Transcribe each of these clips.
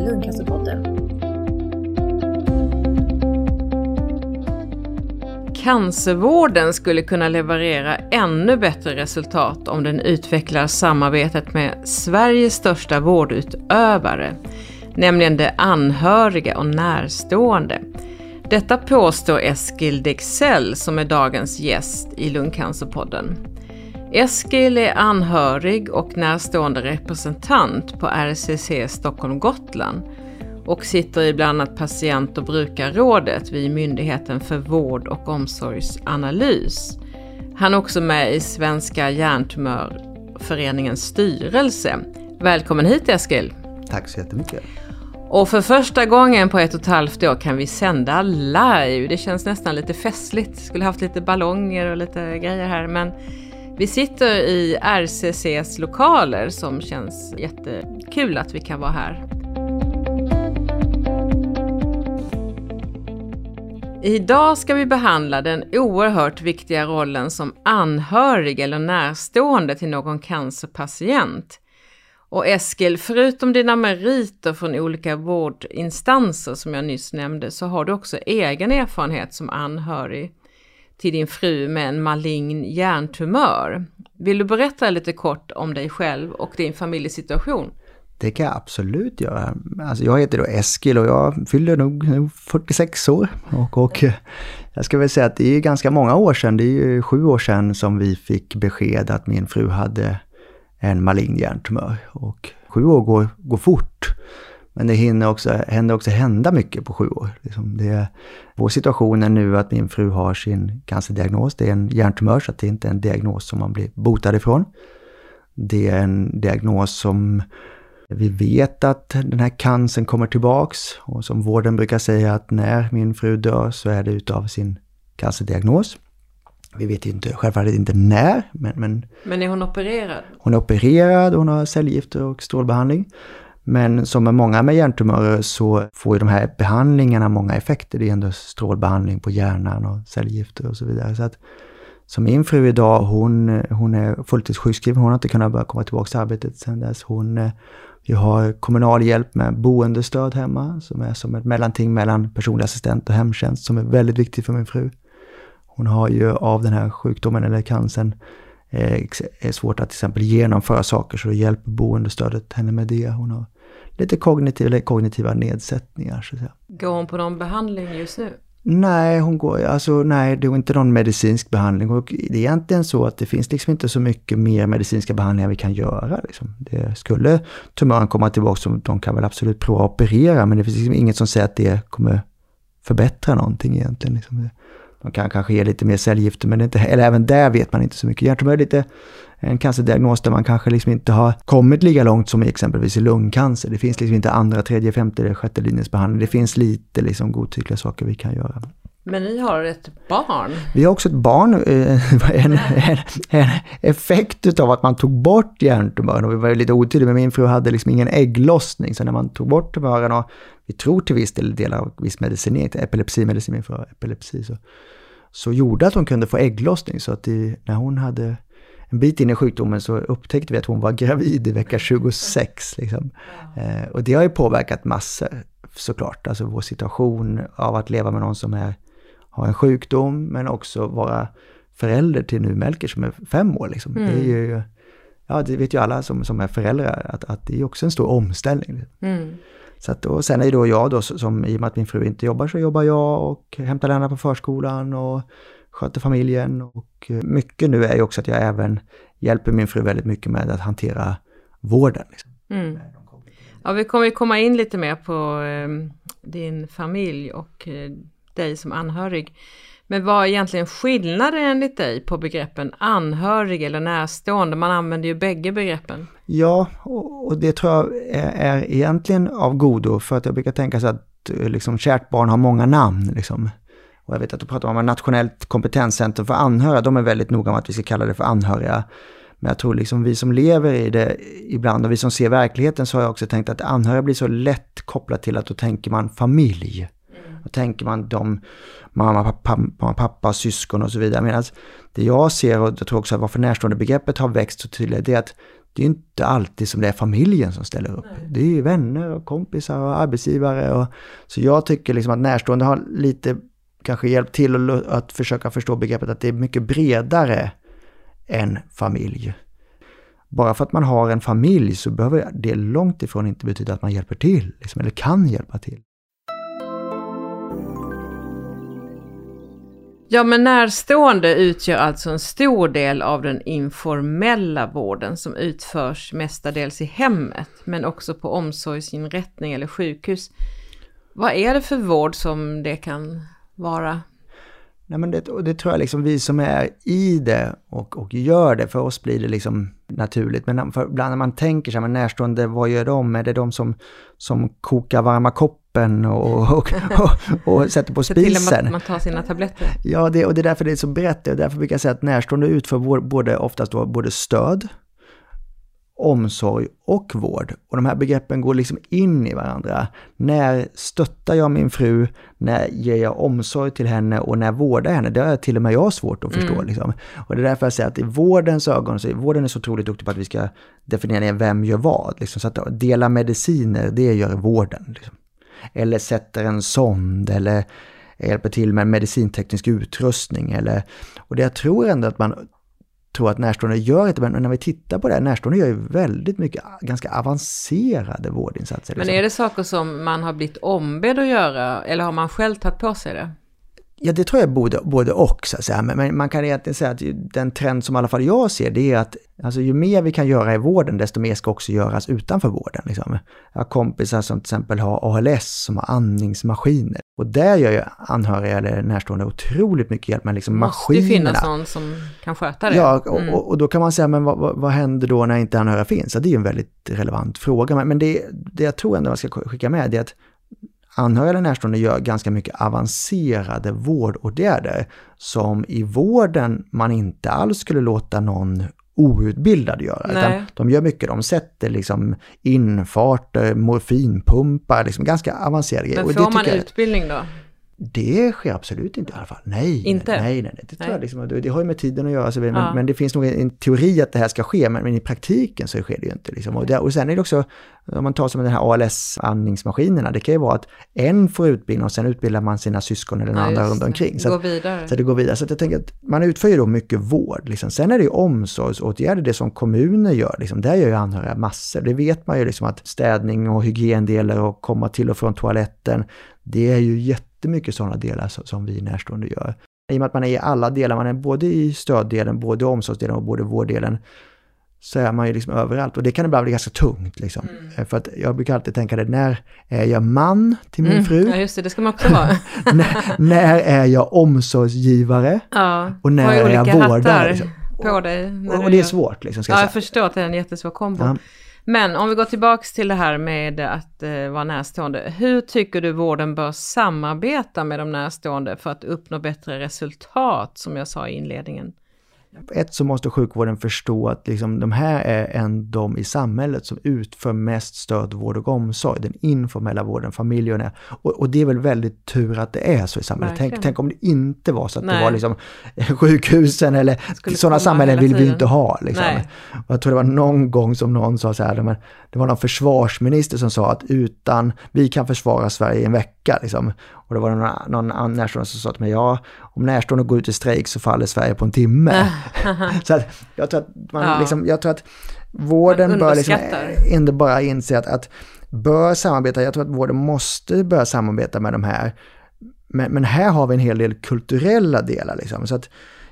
Lungcancerpodden. Cancervården skulle kunna leverera ännu bättre resultat om den utvecklar samarbetet med Sveriges största vårdutövare, nämligen de anhöriga och närstående. Detta påstår Eskil Dexell som är dagens gäst i Lungcancerpodden. Eskil är anhörig och närstående representant på RCC Stockholm Gotland och sitter i bland annat patient och brukarrådet vid Myndigheten för vård och omsorgsanalys. Han är också med i Svenska hjärntumörföreningens styrelse. Välkommen hit Eskil! Tack så jättemycket! Och för första gången på ett och ett halvt år kan vi sända live. Det känns nästan lite festligt. Skulle haft lite ballonger och lite grejer här men vi sitter i RCCs lokaler som känns jättekul att vi kan vara här. Idag ska vi behandla den oerhört viktiga rollen som anhörig eller närstående till någon cancerpatient. Och Eskil, förutom dina meriter från olika vårdinstanser som jag nyss nämnde så har du också egen erfarenhet som anhörig till din fru med en malign hjärntumör. Vill du berätta lite kort om dig själv och din familjesituation? Det kan jag absolut göra. Alltså jag heter då Eskil och jag fyller nog 46 år. Och, och eh, jag ska väl säga att det är ganska många år sedan, det är ju sju år sedan som vi fick besked att min fru hade en malign hjärntumör. Och sju år går, går fort. Men det hinner också, händer också hända mycket på sju år. Liksom det, vår situation är nu att min fru har sin cancerdiagnos. Det är en hjärntumör så det är inte en diagnos som man blir botad ifrån. Det är en diagnos som vi vet att den här cancern kommer tillbaks och som vården brukar säga att när min fru dör så är det utav sin cancerdiagnos. Vi vet inte, självfallet inte när, men, men... Men är hon opererad? Hon är opererad, hon har cellgifter och strålbehandling. Men som med många med hjärntumörer så får ju de här behandlingarna många effekter. Det är ändå strålbehandling på hjärnan och cellgifter och så vidare. Så att, som min fru idag, hon, hon är fulltidssjukskriven. Hon har inte kunnat börja komma tillbaka till arbetet sedan dess. Hon, eh, vi har kommunal hjälp med boendestöd hemma som är som ett mellanting mellan personlig assistent och hemtjänst som är väldigt viktigt för min fru. Hon har ju av den här sjukdomen eller cancern eh, är svårt att till exempel genomföra saker så då hjälper boendestödet henne med det. Hon har lite kognitiva, eller kognitiva nedsättningar. Så att säga. Går hon på någon behandling just nu? Nej, hon går, alltså, nej, det är inte någon medicinsk behandling. Och det är egentligen så att det finns liksom inte så mycket mer medicinska behandlingar vi kan göra. Liksom. Det skulle tumören komma tillbaka, så de kan väl absolut prova att operera, men det finns liksom inget som säger att det kommer förbättra någonting egentligen. Liksom. De kan kanske ge lite mer cellgifter, men inte, eller även där vet man inte så mycket. Hjärntumör är lite en cancerdiagnos där man kanske liksom inte har kommit lika långt som exempelvis i lungcancer. Det finns liksom inte andra, tredje, femte eller sjätte linjens behandling. Det finns lite liksom godtyckliga saker vi kan göra. Men ni har ett barn? Vi har också ett barn. Eh, en, en, en effekt utav att man tog bort hjärntumören, och vi var lite otydliga, men min fru hade liksom ingen ägglossning, så när man tog bort tumören och vi tror till viss del delar av viss medicinering, epilepsimedicin, min fru har epilepsi, så, så gjorde att hon kunde få ägglossning. Så att det, när hon hade en bit in i sjukdomen så upptäckte vi att hon var gravid i vecka 26. Liksom. Eh, och det har ju påverkat massor såklart, alltså vår situation av att leva med någon som är, har en sjukdom men också vara förälder till nu Melker som är fem år. Liksom. Mm. Det är ju, ja det vet ju alla som, som är föräldrar att, att det är också en stor omställning. Mm. Så att, och sen är det då jag då som, i och med att min fru inte jobbar, så jobbar jag och hämtar Lennart på förskolan och sköter familjen. Och eh, mycket nu är ju också att jag även hjälper min fru väldigt mycket med att hantera vården. Liksom. Mm. Ja, vi kommer komma in lite mer på eh, din familj och eh, dig som anhörig. Men vad är egentligen skillnaden enligt dig på begreppen anhörig eller närstående? Man använder ju bägge begreppen. Ja, och det tror jag är, är egentligen av godo för att jag brukar tänka så att eh, liksom, kärt barn har många namn. Liksom. Och jag vet att du pratar om ett nationellt kompetenscentrum för anhöriga, de är väldigt noga med att vi ska kalla det för anhöriga. Men jag tror liksom vi som lever i det ibland och vi som ser verkligheten så har jag också tänkt att anhöriga blir så lätt kopplat till att då tänker man familj. Mm. Då tänker man de mamma, pappa, pappa, syskon och så vidare. Medan det jag ser och jag tror också att varför närstående begreppet har växt så tydligt det är att det är inte alltid som det är familjen som ställer upp. Nej. Det är ju vänner och kompisar och arbetsgivare. Och, så jag tycker liksom att närstående har lite kanske hjälpt till att, försöka förstå begreppet att det är mycket bredare än familj. Bara för att man har en familj så behöver det långt ifrån inte betyda att man hjälper till, liksom, eller kan hjälpa till. Ja, men närstående utgör alltså en stor del av den informella vården som utförs mestadels i hemmet, men också på omsorgsinrättning eller sjukhus. Vad är det för vård som det kan vara? Nej, men det, det tror jag liksom vi som är i det och, och gör det, för oss blir det liksom naturligt. Men för, ibland när man tänker sig, men närstående, vad gör de? Är det de som, som kokar varma koppen och, och, och, och sätter på spisen? Se till att man tar sina tabletter. Ja, det, och det är därför det är så brett. Och därför brukar jag säga att närstående utför både, oftast då, både stöd, omsorg och vård. Och de här begreppen går liksom in i varandra. När stöttar jag min fru? När ger jag omsorg till henne? Och när vårdar jag henne? Det har till och med jag svårt att förstå. Mm. Liksom. Och det är därför jag säger att i vårdens ögon, så är vården är så otroligt duktig på att vi ska definiera ner vem gör vad. Liksom. Så att dela mediciner, det gör vården. Liksom. Eller sätter en sond eller hjälper till med medicinteknisk utrustning. Eller, och det jag tror ändå att man tror att närstående gör inte, men när vi tittar på det, närstående gör ju väldigt mycket ganska avancerade vårdinsatser. Men är det saker som man har blivit ombedd att göra, eller har man själv tagit på sig det? Ja, det tror jag både, både och. Så att säga. Men, men, man kan egentligen säga att den trend som i alla fall jag ser, det är att alltså, ju mer vi kan göra i vården, desto mer ska också göras utanför vården. Liksom. Jag har kompisar som till exempel har ALS, som har andningsmaskiner. Och där gör ju anhöriga eller närstående otroligt mycket hjälp med liksom maskinerna. Det måste finnas någon som kan sköta det. Ja, och, mm. och, och då kan man säga, men vad, vad, vad, händer då när inte anhöriga finns? Ja, det är ju en väldigt relevant fråga. Men, men det, det jag tror ändå man ska skicka med, det är att anhöriga eller närstående gör ganska mycket avancerade vårdåtgärder som i vården man inte alls skulle låta någon outbildad göra. Utan de gör mycket, de sätter liksom infarter, morfinpumpar, liksom ganska avancerade grejer. Men får man utbildning då? Det sker absolut inte i alla fall. Nej, inte? nej, nej, nej. Det, tror Jag liksom, det har ju med tiden att göra. Så, men, ja. men, det finns nog en teori att det här ska ske, men, men i praktiken så sker det ju inte. Liksom. Och, det, och sen är det också, om man tar som den här ALS-andningsmaskinerna, det kan ju vara att en får utbildning och sen utbildar man sina syskon eller ja, andra runt omkring. Så, går vidare. så det går vidare. Så jag tänker att man utför ju då mycket vård. Liksom. Sen är det ju omsorgsåtgärder, det som kommuner gör. Liksom. Där gör ju anhöriga massor. Det vet man ju liksom att städning och hygiendelar och komma till och från toaletten, det är ju jättemycket sådana delar som vi närstående gör. I och med att man är i alla delar, man är både i stöddelen, både i omsorgsdelen och både vårddelen, så är man ju liksom överallt. Och det kan ibland bli ganska tungt. Liksom. Mm. För att jag brukar alltid tänka det, när är jag man till min mm. fru? Ja, just det, det ska man också vara. när, när, är jag omsorgsgivare? Ja, och när är jag vårdare? Liksom. På dig. Och, och, det är svårt. Liksom, ska ja, jag, jag förstår att det är en jättesvår kombo. Ja. Men om vi går tillbaks till det här med att eh, vara närstående. Hur tycker du vården bör samarbeta med de närstående för att uppnå bättre resultat, som jag sa i inledningen? Ett så måste sjukvården förstå att liksom, de här är en de i samhället som utför mest stöd, vård och omsorg. Den informella vården, familjerna. Och, och det är väl väldigt tur att det är så i samhället. Tänk, tänk, om det inte var så att Nej. det var liksom sjukhusen eller sådana samhällen vill vi inte ha. Liksom. Jag tror det var någon gång som någon sa så här, men det var någon försvarsminister som sa att utan, vi kan försvara Sverige i en vecka. Liksom. Och då var det någon, någon närstående som sa till mig, ja, om närstående går ut i strejk så faller Sverige på en timme. så att, jag tror att man ja. liksom, jag tror att vården bör liksom inte bara inse att, att bör samarbeta, jag tror att vården måste börja samarbeta med de här. Men, men här har vi en hel del kulturella delar liksom. Så att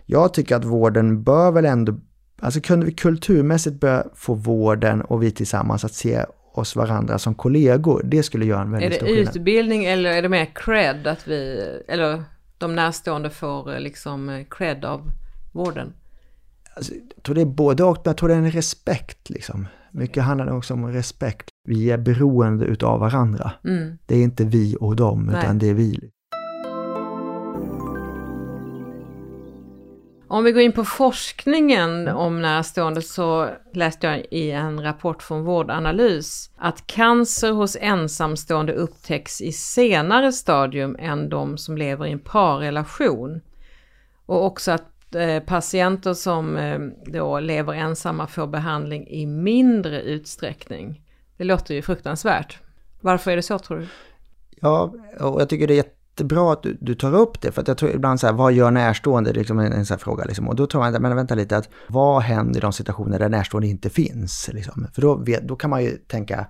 jag tycker att vården bör väl ändå, alltså kunde vi kulturmässigt börja få vården och vi tillsammans att se oss varandra som kollegor, det skulle göra en väldigt stor skillnad. Är det utbildning eller är det mer cred att vi, eller de närstående får eh, liksom eh, cred av vården? Alltså, jag tror det är både och, men jag tror det är en respekt liksom. Mycket handlar också om respekt. Vi är beroende utav varandra. Mm. Det är inte vi och dem, Nej. utan det är vi. Om vi går in på forskningen om närstående så läste jag i en rapport från Vårdanalys att cancer hos ensamstående upptäcks i senare stadium än de som lever i en parrelation. Och också att Eh, patienter som eh, då lever ensamma får behandling i mindre utsträckning. Det låter ju fruktansvärt. Varför är det så tror du? Ja, och jag tycker det är jättebra att du, du tar upp det, för att jag tror ibland så här, vad gör närstående? Det är liksom en, en sån här fråga liksom. Och då tror man, men vänta lite, att vad händer i de situationer där närstående inte finns? Liksom? För då, vet, då kan man ju tänka,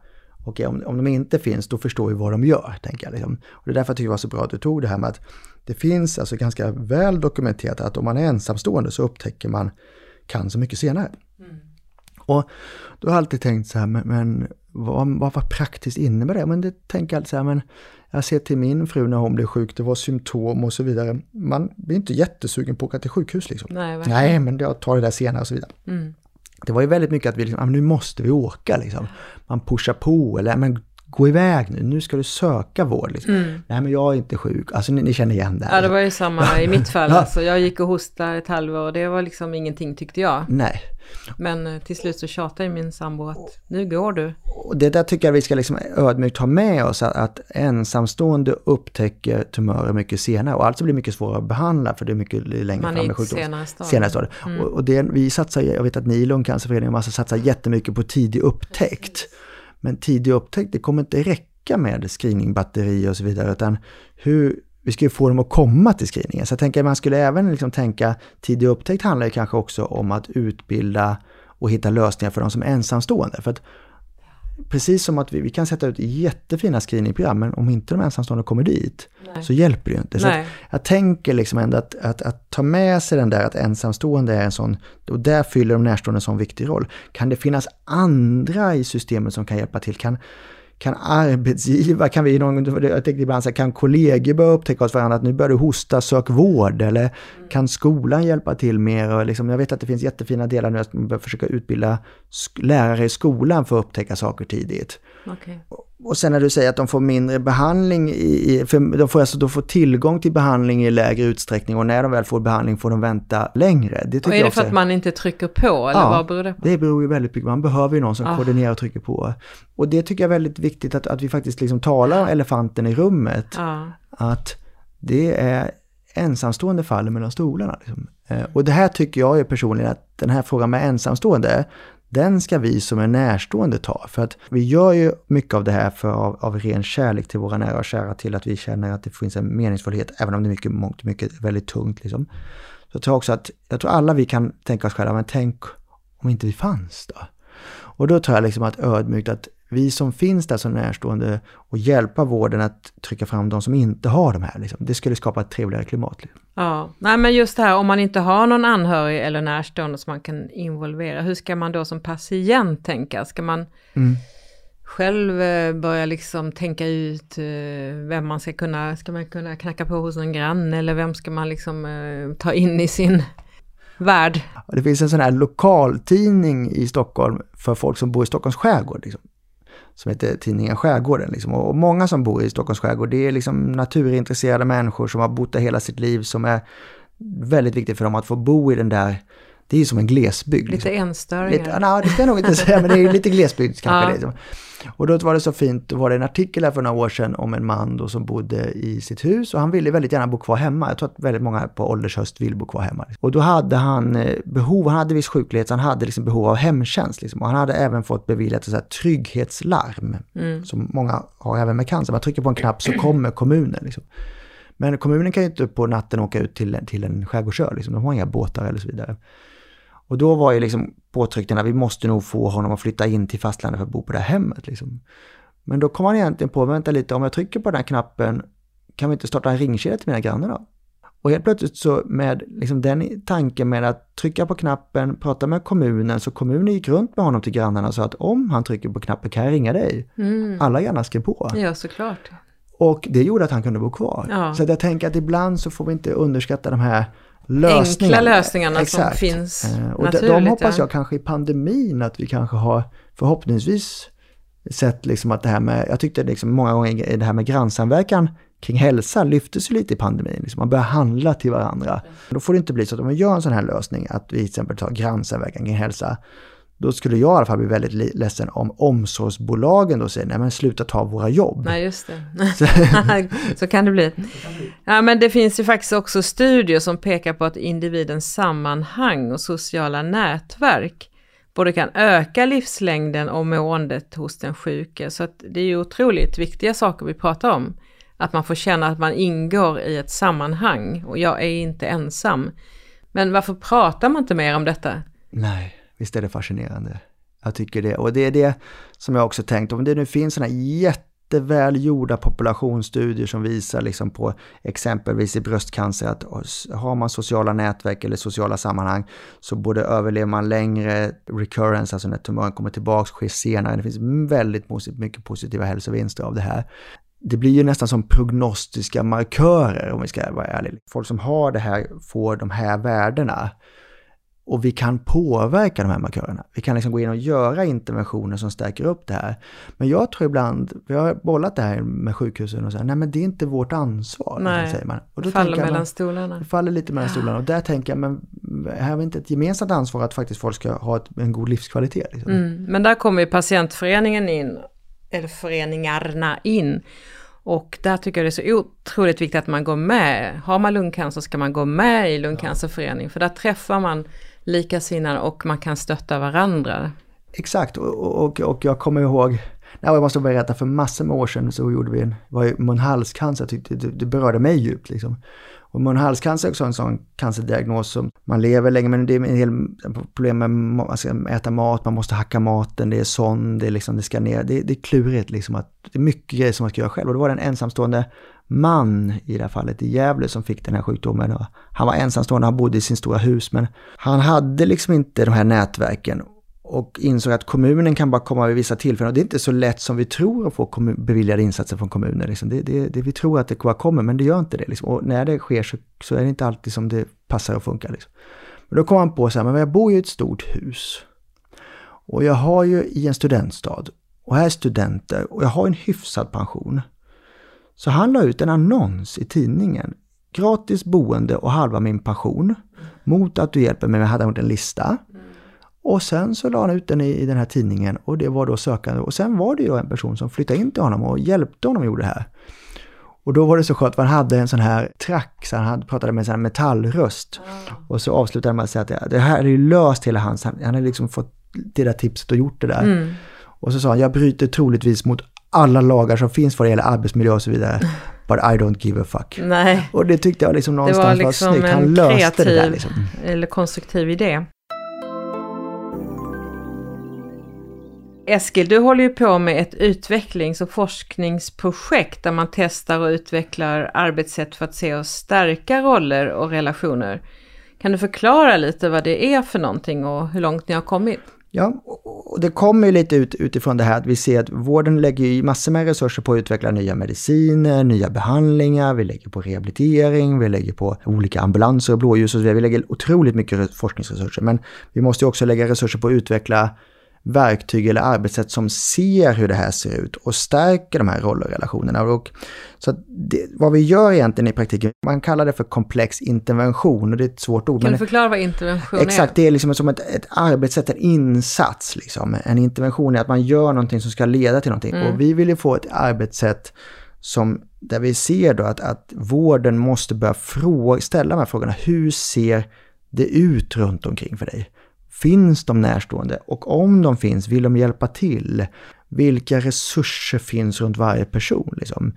okej, om, om de inte finns, då förstår vi vad de gör, tänker jag. Liksom. Och det är därför jag tycker det var så bra att du tog det här med att det finns alltså ganska väl dokumenterat att om man är ensamstående så upptäcker man cancer mycket senare. Mm. Och då har jag alltid tänkt så här, men, men vad, vad, vad praktiskt innebär det? Men det tänker jag alltid så här, men jag ser till min fru när hon blev sjuk, det var symptom och så vidare. Man blir inte jättesugen på att åka till sjukhus liksom. Nej, Nej men jag tar det där senare och så vidare. Mm. Det var ju väldigt mycket att vi liksom, ah, nu måste vi åka liksom. Man pushar på eller ah, men gå iväg nu, nu ska du söka vård. Liksom. Mm. Nej men jag är inte sjuk, alltså ni, ni känner igen det. Ja det var ju samma i mitt fall, alltså, jag gick och hostade ett halvår och det var liksom ingenting tyckte jag. Nej. Men eh, till slut så tjatade min sambo att nu går du. Och det där tycker jag vi ska liksom ödmjukt ha med oss, att, att ensamstående upptäcker tumörer mycket senare och alltså blir mycket svårare att behandla för det är mycket längre Man fram i sjukdomen. senare stadium. Mm. Och, och det, vi satsar, jag vet att ni i Lungcancerföreningen massa satsar jättemycket på tidig upptäckt. Men tidig upptäckt, det kommer inte räcka med screeningbatteri och så vidare, utan hur, vi ska ju få dem att komma till screeningen. Så jag tänker att man skulle även liksom tänka, tidig upptäckt handlar ju kanske också om att utbilda och hitta lösningar för de som är ensamstående. För att precis som att vi, vi kan sätta ut jättefina screeningprogram, men om inte de ensamstående kommer dit Nej. så hjälper det ju inte. Så jag tänker liksom ändå att, att, att, ta med sig den där att ensamstående är en sån, och där fyller de närstående en sån viktig roll. Kan det finnas andra i systemet som kan hjälpa till? Kan, kan arbetsgivare, kan vi någon, jag tänkte ibland så här, kan kollegor börja upptäcka hos varandra att nu börjar du hosta, sök vård eller mm. kan skolan hjälpa till mer? Och liksom, jag vet att det finns jättefina delar nu att man börjar försöka utbilda lärare i skolan för att upptäcka saker tidigt. Okay. Och sen när du säger att de får mindre behandling, i, för de får alltså de får tillgång till behandling i lägre utsträckning och när de väl får behandling får de vänta längre. Det och är det för att man inte trycker på eller ja, vad beror det på? det beror ju väldigt mycket Man behöver ju någon som ah. koordinerar och trycker på. Och det tycker jag är väldigt viktigt att, att vi faktiskt liksom talar om elefanten i rummet. Ah. Att det är ensamstående faller mellan stolarna. Liksom. Eh, och det här tycker jag ju personligen att den här frågan med ensamstående, den ska vi som är närstående ta. För att vi gör ju mycket av det här för av, av ren kärlek till våra nära och kära, till att vi känner att det finns en meningsfullhet, även om det är mycket, mångt mycket väldigt tungt. Liksom. Så jag tror också att, jag tror alla vi kan tänka oss själva, men tänk om inte vi fanns då? Och då tror jag liksom att ödmjukt att vi som finns där som närstående och hjälpa vården att trycka fram de som inte har de här. Liksom. Det skulle skapa ett trevligare klimat. Liksom. Ja, nej men just det här om man inte har någon anhörig eller närstående som man kan involvera, hur ska man då som patient tänka? Ska man mm. själv eh, börja liksom tänka ut eh, vem man ska kunna, ska man kunna knacka på hos en granne eller vem ska man liksom eh, ta in i sin värld? Det finns en sån här lokaltidning i Stockholm för folk som bor i Stockholms skärgård. Liksom som heter tidningen Skärgården. Liksom. Och många som bor i Stockholms skärgård, det är liksom naturintresserade människor som har bott där hela sitt liv, som är väldigt viktigt för dem att få bo i den där det är ju som en glesbygd. Lite liksom. enstöringar. Lite, nej, det ska jag nog inte säga, men det är lite glesbygd kanske. ja. liksom. Och då var det så fint, då var det en artikel här för några år sedan om en man då som bodde i sitt hus och han ville väldigt gärna bo kvar hemma. Jag tror att väldigt många på åldershöst vill bo kvar hemma. Och då hade han eh, behov, han hade viss sjuklighet, så han hade liksom behov av hemtjänst. Liksom. Och han hade även fått beviljat ett så här trygghetslarm, mm. som många har även med cancer. Man trycker på en knapp så kommer kommunen. Liksom. Men kommunen kan ju inte på natten åka ut till, till en skärgårdsö, liksom. de har inga båtar eller så vidare. Och då var ju liksom påtryckningarna, vi måste nog få honom att flytta in till fastlandet för att bo på det här hemmet. Liksom. Men då kom han egentligen på, vänta lite, om jag trycker på den här knappen, kan vi inte starta en ringkedja till mina grannar då? Och helt plötsligt så med liksom den tanken med att trycka på knappen, prata med kommunen, så kommunen gick runt med honom till grannarna och sa att om han trycker på knappen kan jag ringa dig. Mm. Alla grannar skrev på. Ja, såklart. Och det gjorde att han kunde bo kvar. Ja. Så jag tänker att ibland så får vi inte underskatta de här lösningar. Enkla lösningarna Exakt. som finns eh, Och naturligt. De hoppas jag kanske i pandemin att vi kanske har förhoppningsvis sett liksom att det här med, jag tyckte liksom många gånger det här med grannsamverkan kring hälsa lyftes ju lite i pandemin. Liksom man börjar handla till varandra. Mm. Då får det inte bli så att om vi gör en sån här lösning, att vi till exempel tar grannsamverkan kring hälsa, Då skulle jag i alla fall bli väldigt ledsen om omsorgsbolagen då säger nej men sluta ta våra jobb. Nej just det. Så, kan det bli. Ja men det finns ju faktiskt också studier som pekar på att individens sammanhang och sociala nätverk både kan öka livslängden och måendet hos den sjuke. Så att det är ju otroligt viktiga saker vi pratar om. Att man får känna att man ingår i ett sammanhang och jag är inte ensam. Men varför pratar man inte mer om detta? Nej, visst är det fascinerande. Jag tycker det. Och det är det som jag också tänkt, om det nu finns sådana jättevälgjorda populationsstudier som visar liksom på exempelvis i bröstcancer att har man sociala nätverk eller sociala sammanhang så både överlever man längre, recurrence, alltså när tumören kommer tillbaka, sker senare. Det finns väldigt mycket positiva hälsovinster av det här det blir ju nästan som prognostiska markörer om vi ska vara ärliga. Folk som har det här får de här värdena. Och vi kan påverka de här markörerna. Vi kan liksom gå in och göra interventioner som stärker upp det här. Men jag tror ibland, vi har bollat det här med sjukhusen och säger nej men det är inte vårt ansvar. Nej, säger man. Och då faller mellan man, stolarna. Det faller lite mellan stolarna. Och där tänker jag, men här har vi inte ett gemensamt ansvar att faktiskt folk ska ha ett, en god livskvalitet. Liksom. Mm, men där kommer ju patientföreningen in, eller föreningarna in. Och där tycker jag det är så otroligt viktigt att man går med. Har man lungcancer ska man gå med i lungcancerförening, för där träffar man likasinnade och man kan stötta varandra. Exakt, och, och, och jag kommer ihåg, nej, jag måste berätta, för massor med år sedan så gjorde vi en, var ju munhalscancer, det, det, det berörde mig djupt liksom. Och munhalscancer är också en sån cancerdiagnos som man lever länge, men det är en hel problem med man ska alltså, äta mat, man måste hacka maten, det är sån, det, är liksom, det ska ner, det, det är klurigt liksom att det är mycket grejer som man ska göra själv. Och då var det en ensamstående man i det här fallet i Gävle som fick den här sjukdomen. Och han var ensamstående, han bodde i sin stora hus, men han hade liksom inte de här nätverken och insåg att kommunen kan bara komma vid vissa tillfällen. Och det är inte så lätt som vi tror att få beviljade insatser från kommunen. Liksom. Det, det, det, vi tror att det bara kommer, men det gör inte det. Liksom. Och när det sker så, så, är det inte alltid som det passar och funkar. Liksom. Men då kom han på så här, men jag bor ju i ett stort hus. Och jag har ju i en studentstad. Och här är studenter och jag har en hyfsad pension. Så han la ut en annons i tidningen. Gratis boende och halva min pension. Mot att du hjälper mig jag hade en lista. Och sen så la han ut den i, i, den här tidningen och det var då sökande. Och sen var det ju en person som flyttade in till honom och hjälpte honom och gjorde det här. Och då var det så skönt, för han hade en sån här track, så han pratade med en sån här metallröst. Mm. Och så avslutade han med att säga att det här är ju löst hela hans, han, han har liksom fått det där tipset och gjort det där. Mm. Och så sa han, jag bryter troligtvis mot alla lagar som finns vad det gäller arbetsmiljö och så vidare. But I don't give a fuck. Nej. Och det tyckte jag liksom någonstans var, liksom var snyggt. Han löste kreativ, det där liksom. eller konstruktiv idé. Eskil, du håller ju på med ett utvecklings och forskningsprojekt där man testar och utvecklar arbetssätt för att se och stärka roller och relationer. Kan du förklara lite vad det är för någonting och hur långt ni har kommit? Ja, och det kommer ju lite ut utifrån det här att vi ser att vården lägger ju massor med resurser på att utveckla nya mediciner, nya behandlingar, vi lägger på rehabilitering, vi lägger på olika ambulanser och blåljus och så vidare. Vi lägger otroligt mycket forskningsresurser, men vi måste ju också lägga resurser på att utveckla verktyg eller arbetssätt som ser hur det här ser ut och stärker de här rollrelationerna. Och så det, vad vi gör egentligen i praktiken, man kallar det för komplex intervention och det är ett svårt ord. Kan du förklara vad intervention exakt, är? Exakt, det är liksom som ett, ett arbetssätt, en insats. Liksom. En intervention är att man gör någonting som ska leda till någonting. Mm. Och vi vill ju få ett arbetssätt som, där vi ser då att, att vården måste börja fråga, ställa de här frågorna. Hur ser det ut runt omkring för dig? Finns de närstående? Och om de finns, vill de hjälpa till? Vilka resurser finns runt varje person? Liksom?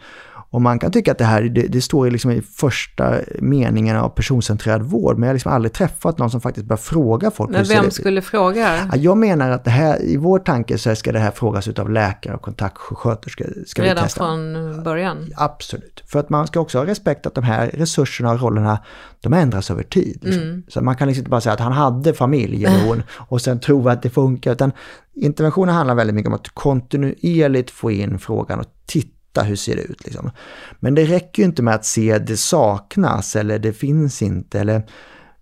Och man kan tycka att det här, det, det står liksom i första meningen av personcentrerad vård, men jag har liksom aldrig träffat någon som faktiskt börjar fråga folk. Men vem skulle fråga? jag menar att det här, i vår tanke så ska det här frågas av läkare och kontaktsjuksköterskor. Ska Redan vi testa. från början? Absolut. För att man ska också ha respekt att de här resurserna och rollerna, de ändras över tid. Liksom. Mm. Så man kan liksom inte bara säga att han hade familj eller hon och sen tro att det funkar, utan interventionen handlar väldigt mycket om att kontinuerligt få in frågan och titta titta, hur ser det ut? Liksom. Men det räcker ju inte med att se det saknas eller det finns inte. Eller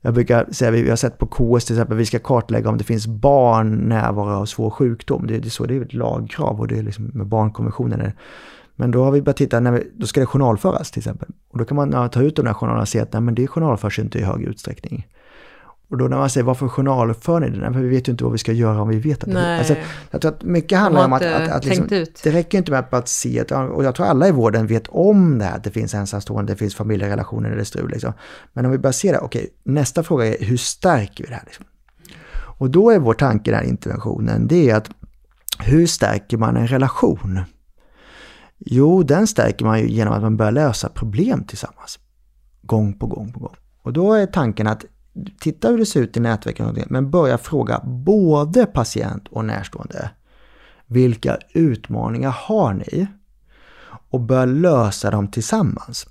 jag brukar säga, vi har sett på KS till exempel, vi ska kartlägga om det finns barn närvaro av svår sjukdom. Det, det är så, det är ett lagkrav och det är liksom med barnkonventionen. Men då har vi börjat titta, när vi, då ska det journalföras till exempel. Och då kan man ja, ta ut de där journalerna och se att nej, men det journalförs inte i hög utsträckning. Och då när man säger varför journalför ni den? För vi vet ju inte vad vi ska göra om vi vet att Nej. det alltså, Jag tror att mycket handlar om att, att, att liksom, det räcker inte med att bara se, att, och jag tror alla i vården vet om det här, att det finns ensamstående, det finns familjerelationer eller strul. Liksom. Men om vi bara ser det, okej, nästa fråga är hur stärker vi det här? Liksom? Och då är vår tanke i den här interventionen, det är att hur stärker man en relation? Jo, den stärker man ju genom att man börjar lösa problem tillsammans. Gång på gång på gång. Och då är tanken att titta hur det ser ut i nätverken, men börja fråga både patient och närstående. Vilka utmaningar har ni? Och börja lösa dem tillsammans.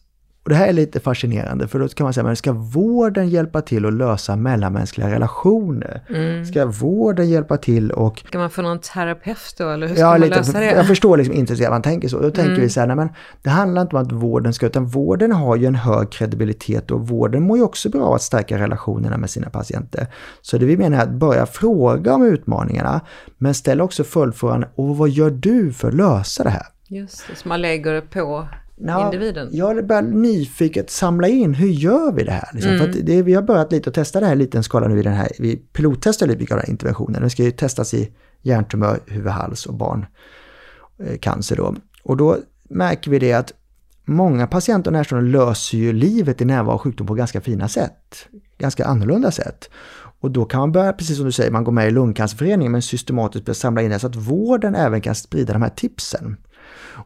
Och det här är lite fascinerande för då kan man säga, men ska vården hjälpa till att lösa mellanmänskliga relationer? Mm. Ska vården hjälpa till och Ska man få någon terapeut då, eller hur ska Ja, man lite, lösa det? jag förstår liksom inte hur man tänker så. Då tänker Mm. vi så här, nej men det handlar inte om att vården ska, utan vården har ju en hög kredibilitet och vården mår ju också bra av att stärka relationerna med sina patienter. Så det vi menar är att börja fråga om utmaningarna, men ställ också följdfrågan, och vad gör du för att lösa det här? Just det, så man lägger det på Ja, individen. Jag börjar nyfiket samla in, hur gör vi det här? Liksom? Mm. För det, vi har börjat lite att testa det här i liten skala nu i den här, vi pilottestar lite av den här interventionen. Den ska ju testas i hjärntumör, huvud, hals och barncancer då. Och då märker vi det att många patienter och närstående löser ju livet i närvaro och sjukdom på ganska fina sätt. Ganska annorlunda sätt. Och då kan man börja, precis som du säger, man går med i Lungcancerföreningen men systematiskt börja samla in det så att vården även kan sprida de här tipsen.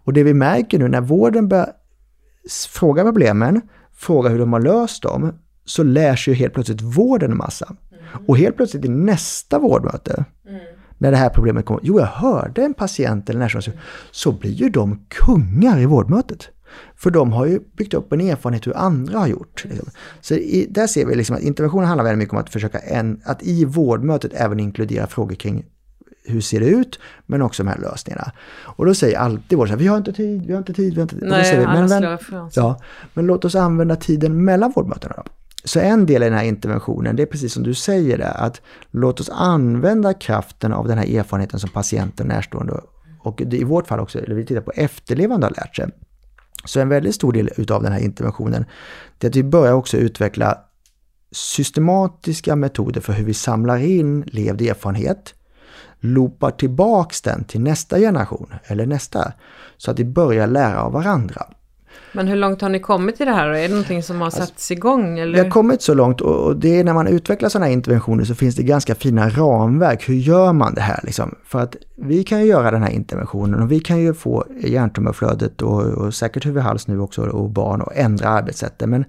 Och det vi märker nu när vården börjar fråga problemen, fråga hur de har löst dem, så lär sig ju helt plötsligt vården en massa. Och helt plötsligt i nästa vårdmöte, när det här problemet kommer, jo jag hörde en patient eller närstående, så blir ju de kungar i vårdmötet. För de har ju byggt upp en erfarenhet hur andra har gjort. Liksom. Så i, där ser vi liksom att interventionen handlar väldigt mycket om att försöka en, att i vårdmötet även inkludera frågor kring hur ser det ut, men också de här lösningarna. Och då säger alltid vården så här, vi har inte tid, vi har inte tid, vi har inte tid. Och då Nej, säger vi, men, men, ja, men låt oss använda tiden mellan vårdmötena då. Så en del i den här interventionen, det är precis som du säger där, att låt oss använda kraften av den här erfarenheten som patienten närstående och det, i vårt fall också, eller vi tittar på efterlevande har lärt sig. Så en väldigt stor del utav den här interventionen, det är att vi börjar också utveckla systematiska metoder för hur vi samlar in levd erfarenhet, loopar tillbaks den till nästa generation eller nästa, så att vi börjar lära av varandra. Men hur långt har ni kommit i det här? Är det någonting som har satts igång? Eller? Vi har kommit så långt och och det är när man utvecklar sådana här interventioner så finns det ganska fina ramverk. Hur gör man det här liksom? För att vi kan ju göra den här interventionen och vi kan ju få hjärntumörflödet och, och säkert huvudhals nu också och barn och ändra arbetssättet. Men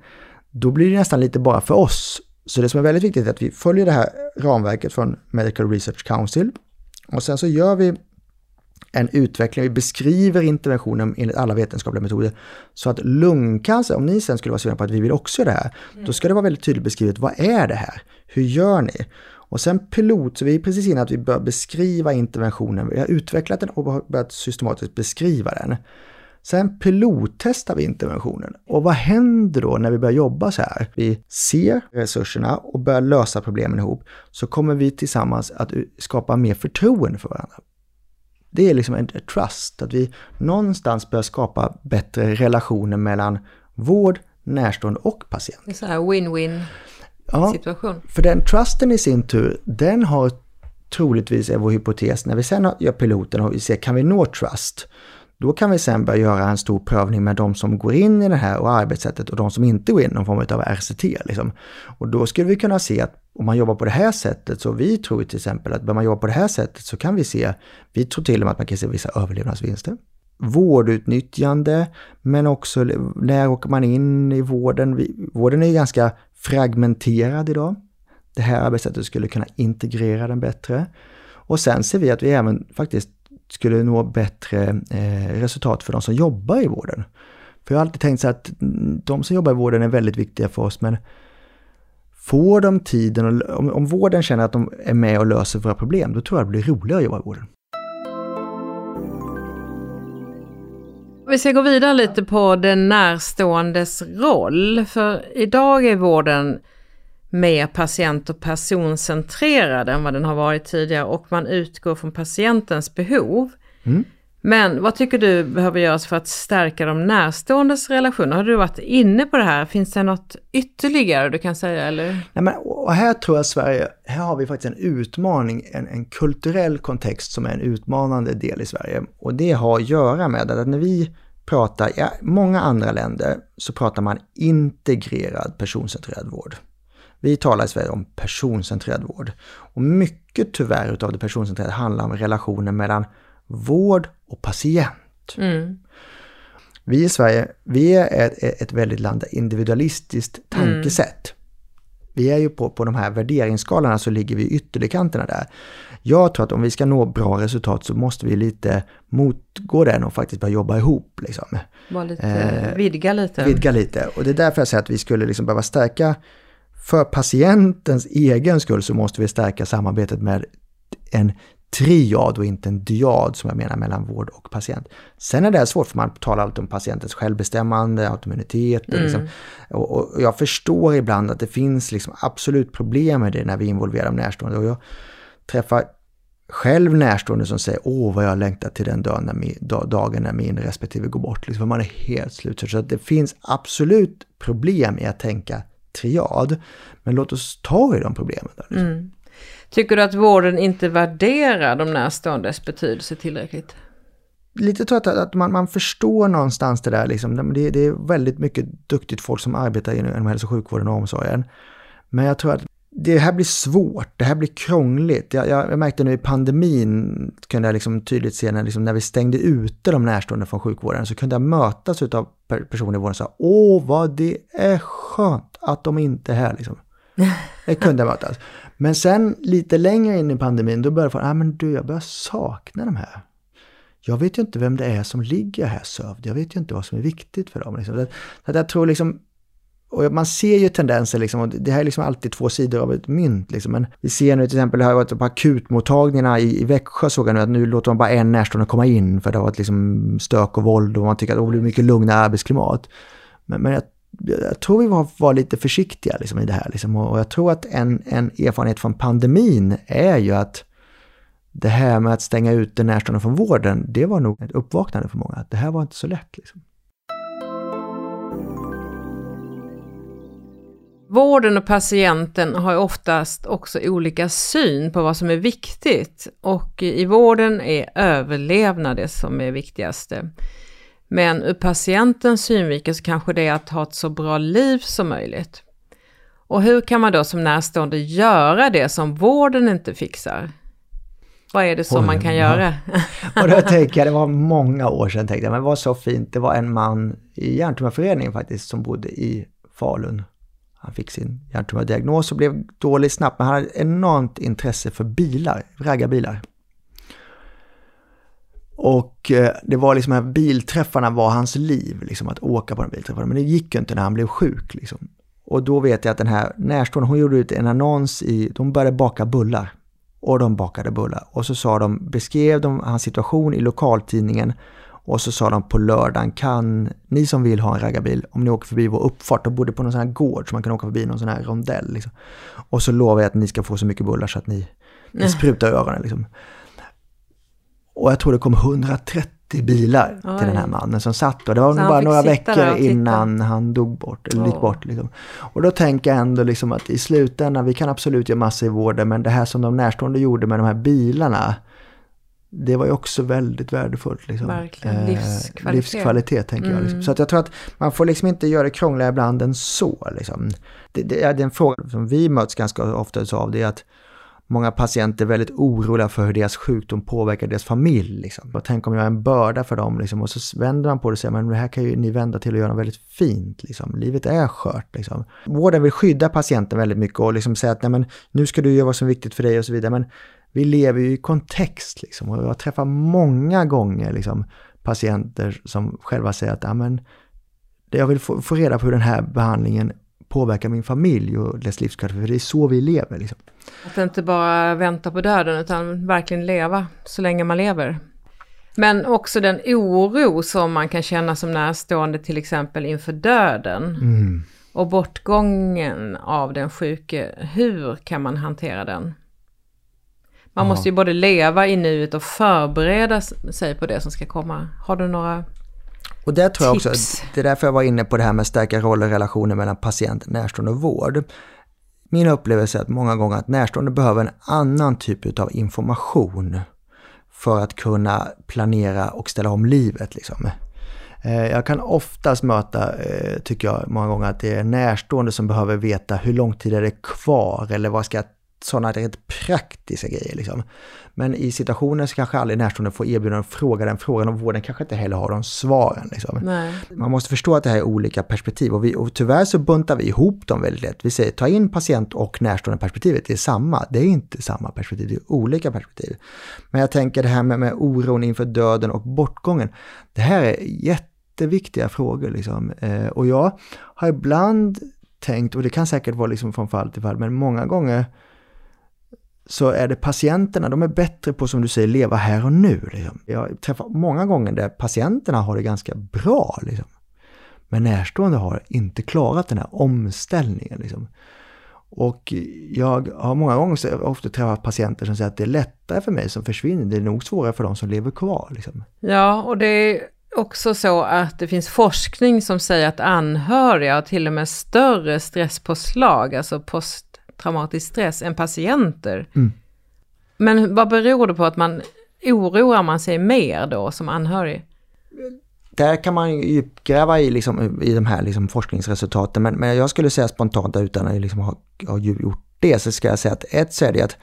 då blir det nästan lite bara för oss. Så det som är väldigt viktigt är att vi följer det här ramverket från Medical Research Council och sen så gör vi en utveckling, vi beskriver interventionen enligt alla vetenskapliga metoder. Så att lungcancer, om ni sen skulle vara sugna på att vi vill också göra det här, då ska det vara väldigt tydligt beskrivet, vad är det här? Hur gör ni? Och sen pilot, så vi är precis innan att vi börjar beskriva interventionen, vi har utvecklat den och börjat systematiskt beskriva den. Sen pilottestar vi interventionen. Och vad händer då när vi börjar jobba så här? Vi ser resurserna och börjar lösa problemen ihop. Så kommer vi tillsammans att skapa mer förtroende för varandra. Det är liksom en trust, att vi någonstans börjar skapa bättre relationer mellan vård, närstående och patient. Det är så här win-win Ja, situation. för den trusten i sin tur, den har troligtvis, är vår hypotes, när vi sen gör piloten och vi ser, kan vi nå trust? Då kan vi sen börja göra en stor prövning med de som går in i det här och arbetssättet och de som inte går in, någon form av RCT. Liksom. Och då skulle vi kunna se att om man jobbar på det här sättet, så vi tror till exempel att om man jobbar på det här sättet så kan vi se, vi tror till och med att man kan se vissa överlevnadsvinster. Vårdutnyttjande, men också när åker man in i vården? Vården är ganska fragmenterad idag. Det här arbetssättet skulle kunna integrera den bättre. Och sen ser vi att vi även faktiskt skulle nå bättre eh, resultat för de som jobbar i vården. För jag har alltid tänkt så att de som jobbar i vården är väldigt viktiga för oss, men får de tiden, och, om, om vården känner att de är med och löser våra problem, då tror jag det blir roligare att jobba i vården. Vi ska gå vidare lite på den närståendes roll, för idag är vården mer patient och personcentrerad än vad den har varit tidigare och man utgår från patientens behov. Mm. Men vad tycker du behöver göras för att stärka de närståendes relationer? Har du varit inne på det här? Finns det något ytterligare du kan säga? Eller? Nej, men, och här tror jag Sverige, här har vi faktiskt en utmaning, en, en kulturell kontext som är en utmanande del i Sverige. Och det har att göra med att när vi pratar, i många andra länder så pratar man integrerad personcentrerad vård. Vi talar i Sverige om personcentrerad vård. Och mycket tyvärr utav det personcentrerade handlar om relationen mellan vård och patient. Mm. Vi i Sverige, vi är ett, ett väldigt land individualistiskt tankesätt. Mm. Vi är ju på, på de här värderingsskalorna så ligger vi i ytterlighetskanterna där. Jag tror att om vi ska nå bra resultat så måste vi lite motgå den och faktiskt börja jobba ihop. Liksom. Lite, eh, vidga lite. Vidga lite. Och det är därför jag säger att vi skulle liksom behöva stärka, för patientens egen skull så måste vi stärka samarbetet med en triad och inte en diad som jag menar mellan vård och patient. Sen är det svårt för man talar alltid om patientens självbestämmande, autoimmunitet. Mm. Liksom. Och, och, jag förstår ibland att det finns liksom absolut problem med det när vi involverar de närstående. Och jag träffar själv närstående som säger åh vad jag längtar till den dagen när min, dagen när min respektive går bort. Liksom, man är helt slut. Så det finns absolut problem i att tänka triad. Men låt oss ta i de problemen. Då, liksom. mm. Tycker du att vården inte värderar de närståendes betydelse tillräckligt? Lite tror jag att man, man förstår någonstans det där. Liksom. Det, det är väldigt mycket duktigt folk som arbetar inom hälso och sjukvården och omsorgen. Men jag tror att det här blir svårt, det här blir krångligt. Jag, jag, jag märkte nu i pandemin, kunde jag liksom tydligt se när, liksom, när vi stängde ute de närstående från sjukvården, så kunde jag mötas av personer i vården som sa Åh, vad det är skönt att de inte är här. Liksom. Det kunde jag mötas. Men sen lite längre in i pandemin, då började jag få, ah, men du, jag börjar sakna de här. Jag vet ju inte vem det är som ligger här sövd. Jag vet ju inte vad som är viktigt för dem. Liksom. Så jag tror liksom, och man ser ju tendenser, liksom, och det här är liksom alltid två sidor av ett mynt. Liksom. Men vi ser nu till exempel, det har varit på akutmottagningarna i, i Växjö såg jag nu att nu låter man bara en närstående komma in för det har varit liksom stök och våld och man tycker att det blir mycket lugnare arbetsklimat. Men, men jag jag tror vi var, var lite försiktiga liksom, i det här. Liksom. Och jag tror att en, en erfarenhet från pandemin är ju att det här med att stänga ut den närstående från vården, det var nog ett uppvaknande för många. Att det här var inte så lätt. Liksom. Vården och patienten har oftast också olika syn på vad som är viktigt och i vården är överlevnad det som är viktigaste. Men ur patientens synvinkel så kanske det är att ha ett så bra liv som möjligt. Och hur kan man då som närstående göra det som vården inte fixar? Vad är det som Oj, man kan ja. göra? och då tänker jag, det var många år sedan, tänkte jag, men det var så fint. Det var en man i Hjärntumörföreningen faktiskt som bodde i Falun. Han fick sin hjärntumördiagnos och blev dålig snabbt, men han hade enormt intresse för bilar, raggarbilar. Och eh, det var liksom här bilträffarna var hans liv, liksom att åka på de bilträffarna. Men det gick ju inte när han blev sjuk. Liksom. Och då vet jag att den här närstående, hon gjorde ut en annons i, de började baka bullar. Och de bakade bullar. Och så sa de, beskrev de hans situation i lokaltidningen. Och så sa de på lördagen, kan ni som vill ha en raggarbil, om ni åker förbi vår uppfart, de bodde på någon sån här gård så man kan åka förbi någon sån här rondell. Liksom. Och så lovar jag att ni ska få så mycket bullar så att ni, ni sprutar öronen. Liksom. Och jag tror det kom 130 bilar Oj. till den här mannen som satt och det var bara några veckor innan han dog bort, eller gick bort. Liksom. Och då tänker jag ändå liksom att i slutändan, vi kan absolut göra massor i vården, men det här som de närstående gjorde med de här bilarna, det var ju också väldigt värdefullt. Liksom. Verkligen, eh, livskvalitet. livskvalitet tänker mm. jag. Liksom. Mm. Så att jag tror att man får liksom inte göra det krångligare ibland än så. Liksom. Det, det, är en fråga som vi möts ganska ofta av, det är att Många patienter är väldigt oroliga för hur deras sjukdom påverkar deras familj. Liksom. Och tänk om jag är en börda för dem. Liksom. Och så vänder man på det och säger, men det här kan ju ni vända till att göra något väldigt fint. Liksom. Livet är skört. Liksom. Vården vill skydda patienten väldigt mycket och liksom säga att Nej, men, nu ska du göra vad som är viktigt för dig och så vidare. Men vi lever ju i kontext. Liksom. Och jag träffar många gånger liksom, patienter som själva säger att men, jag vill få, få reda på hur den här behandlingen påverka min familj och dess livskvalitet. För det är så vi lever. Liksom. Att inte bara vänta på döden utan verkligen leva så länge man lever. Men också den oro som man kan känna som närstående till exempel inför döden. Mm. Och bortgången av den sjuke, hur kan man hantera den? Man måste ju både leva i nuet och förbereda sig på det som ska komma. Har du några och där tror tips? jag också, det är därför jag var inne på det här med stärka roller och relationer mellan patient, närstående och vård. Min upplevelse är att många gånger att närstående behöver en annan typ av information för att kunna planera och ställa om livet. Liksom. Eh, jag kan oftast möta, eh, tycker jag, många gånger att det är närstående som behöver veta hur lång tid är det kvar eller vad ska jag sådana rent praktiska grejer. Liksom. Men i situationer så kanske aldrig närstående får erbjudande att fråga den frågan och vården kanske inte heller har de svaren. Liksom. Man måste förstå att det här är olika perspektiv och, vi, och tyvärr så buntar vi ihop dem väldigt lätt. Vi säger ta in patient och närstående perspektivet, det är samma. Det är inte samma perspektiv, det är olika perspektiv. Men jag tänker det här med, med oron inför döden och bortgången. Det här är jätteviktiga frågor. Liksom. Eh, och jag har ibland tänkt, och det kan säkert vara liksom från fall till fall, men många gånger så är det patienterna, de är bättre på som du säger, leva här och nu. Liksom. Jag träffar många gånger där patienterna har det ganska bra. Liksom. Men närstående har inte klarat den här omställningen. Liksom. Och jag har många gånger ofta träffat patienter som säger att det är lättare för mig som försvinner, det är nog svårare för de som lever kvar. Liksom. Ja, och det är också så att det finns forskning som säger att anhöriga har till och med större stresspåslag, alltså post traumatisk stress än patienter. Mm. Men vad beror det på att man oroar man sig mer då som anhörig? Där kan man ju gräva i, liksom, i de här liksom, forskningsresultaten men, men jag skulle säga spontant utan att liksom ha, ha gjort det så ska jag säga att ett så är det att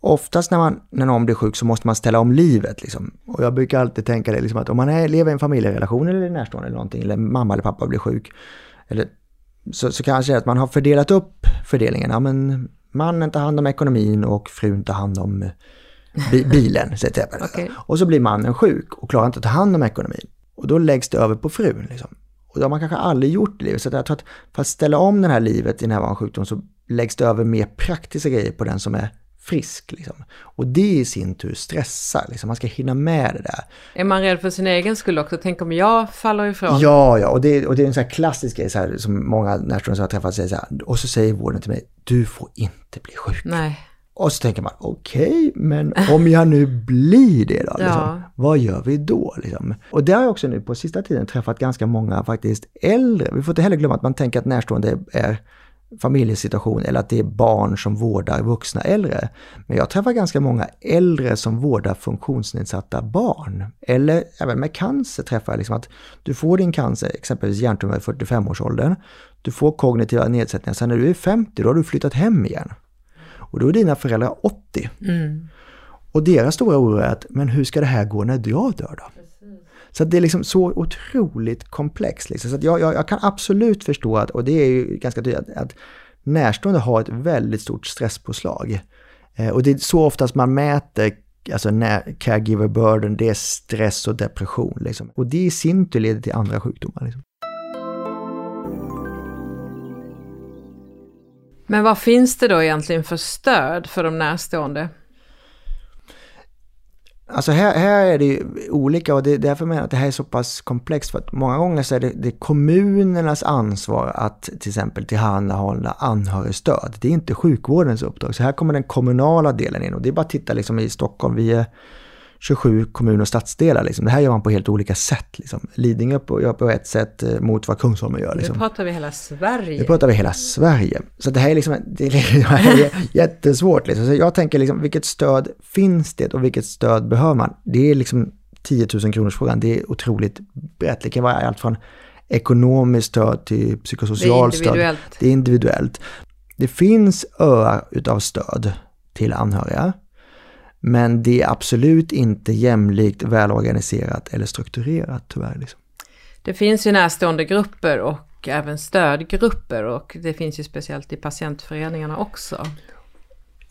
oftast när, man, när någon blir sjuk så måste man ställa om livet. Liksom. Och jag brukar alltid tänka det liksom, att om man är, lever i en familjerelation eller närstående eller någonting eller mamma eller pappa blir sjuk eller så, så kanske det är att man har fördelat upp fördelningen. Ja, men mannen tar hand om ekonomin och frun tar hand om bi bilen. Så okay. Och så blir mannen sjuk och klarar inte att ta hand om ekonomin. Och då läggs det över på frun. Liksom. Och det har man kanske aldrig gjort i livet. Så jag tror att för att ställa om det här livet i den här sjukdom så läggs det över mer praktiska grejer på den som är frisk. Liksom. Och det i sin tur stressar, liksom. man ska hinna med det där. Är man rädd för sin egen skull också? Tänk om jag faller ifrån? Ja, ja, och det, och det är en sån här klassisk grej så här, som många närstående som har träffat säger så här, och så säger vården till mig, du får inte bli sjuk. Nej. Och så tänker man, okej, okay, men om jag nu blir det då, liksom, ja. vad gör vi då? Liksom? Och det har jag också nu på sista tiden träffat ganska många faktiskt äldre. Vi får inte heller glömma att man tänker att närstående är familjesituation eller att det är barn som vårdar vuxna äldre. Men jag träffar ganska många äldre som vårdar funktionsnedsatta barn. Eller även med cancer träffar jag liksom att du får din cancer, exempelvis hjärntumör i 45-årsåldern. Du får kognitiva nedsättningar, sen när du är 50 då har du flyttat hem igen. Och då är dina föräldrar 80. Mm. Och deras stora oro är att, men hur ska det här gå när jag dör då? Så det är liksom så otroligt komplext. Liksom. Så jag, jag, jag, kan absolut förstå att, och det är ju ganska tydligt, att, att närstående har ett väldigt stort stresspåslag. Eh, och det är så oftast man mäter alltså när caregiver burden, det är stress och depression. Liksom. Och det i sin tur leder till andra sjukdomar. Liksom. Men vad finns det då egentligen för stöd för de närstående? Alltså här, här är det olika och det är därför jag menar att det här är så pass komplext. För att många gånger så är det, det är kommunernas ansvar att till exempel tillhandahålla anhörigstöd. Det är inte sjukvårdens uppdrag. Så här kommer den kommunala delen in och det är bara att titta liksom i Stockholm. Vi är 27 kommuner och stadsdelar. Liksom. Det här gör man på helt olika sätt. Liksom. Lidingö gör på ett sätt eh, mot vad Kungsholmen gör. Liksom. Nu pratar vi hela Sverige. Nu pratar vi hela Sverige. Så det här är, liksom, det är jättesvårt. Liksom. Så jag tänker, liksom, vilket stöd finns det och vilket stöd behöver man? Det är liksom 10 000 kronors frågan. Det är otroligt brett. Det kan vara allt från ekonomiskt stöd till psykosocialt stöd. Det är individuellt. Det finns öar utav stöd till anhöriga. Men det är absolut inte jämlikt, välorganiserat eller strukturerat tyvärr. Liksom. Det finns ju närstående grupper och även stödgrupper och det finns ju speciellt i patientföreningarna också.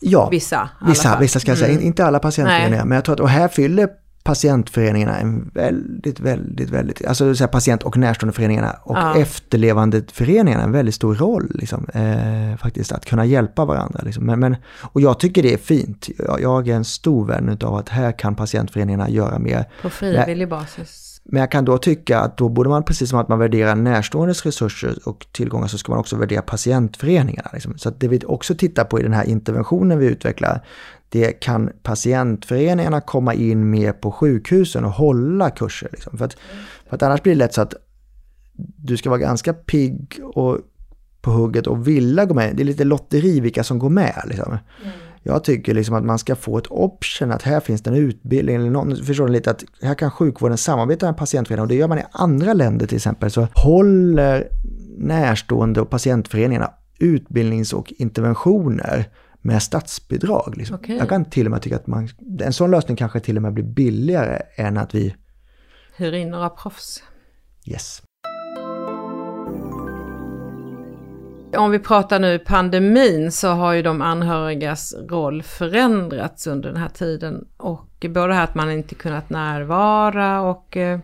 Ja, vissa, vissa, vissa ska jag säga. Mm. Inte alla patientföreningar, men jag tror att och här fyller patientföreningarna en väldigt, väldigt, väldigt, alltså så patient och närståendeföreningarna och ja. efterlevandeföreningarna en väldigt stor roll liksom, eh, faktiskt att kunna hjälpa varandra. Liksom. Men, men, och jag tycker det är fint. Jag, jag är en stor vän av att här kan patientföreningarna göra mer. På frivillig basis? Men jag kan då tycka att då borde man, precis som att man värderar närståendes resurser och tillgångar, så ska man också värdera patientföreningarna. Liksom. Så att det vi också tittar på i den här interventionen vi utvecklar, det kan patientföreningarna komma in mer på sjukhusen och hålla kurser. Liksom. För, att, för att annars blir det lätt så att du ska vara ganska pigg och på hugget och vilja gå med. Det är lite lotteri vilka som går med. Liksom. Mm. Jag tycker liksom att man ska få ett option att här finns det en utbildning eller någon, förstår ni lite att här kan sjukvården samarbeta med patientföreningar och det gör man i andra länder till exempel. Så håller närstående och patientföreningarna utbildnings och interventioner med statsbidrag. Liksom. Okay. Jag kan till och med tycka att man, en sån lösning kanske till och med blir billigare än att vi hyr in några proffs. Yes. Om vi pratar nu pandemin så har ju de anhörigas roll förändrats under den här tiden. Och både det här att man inte kunnat närvara och eh,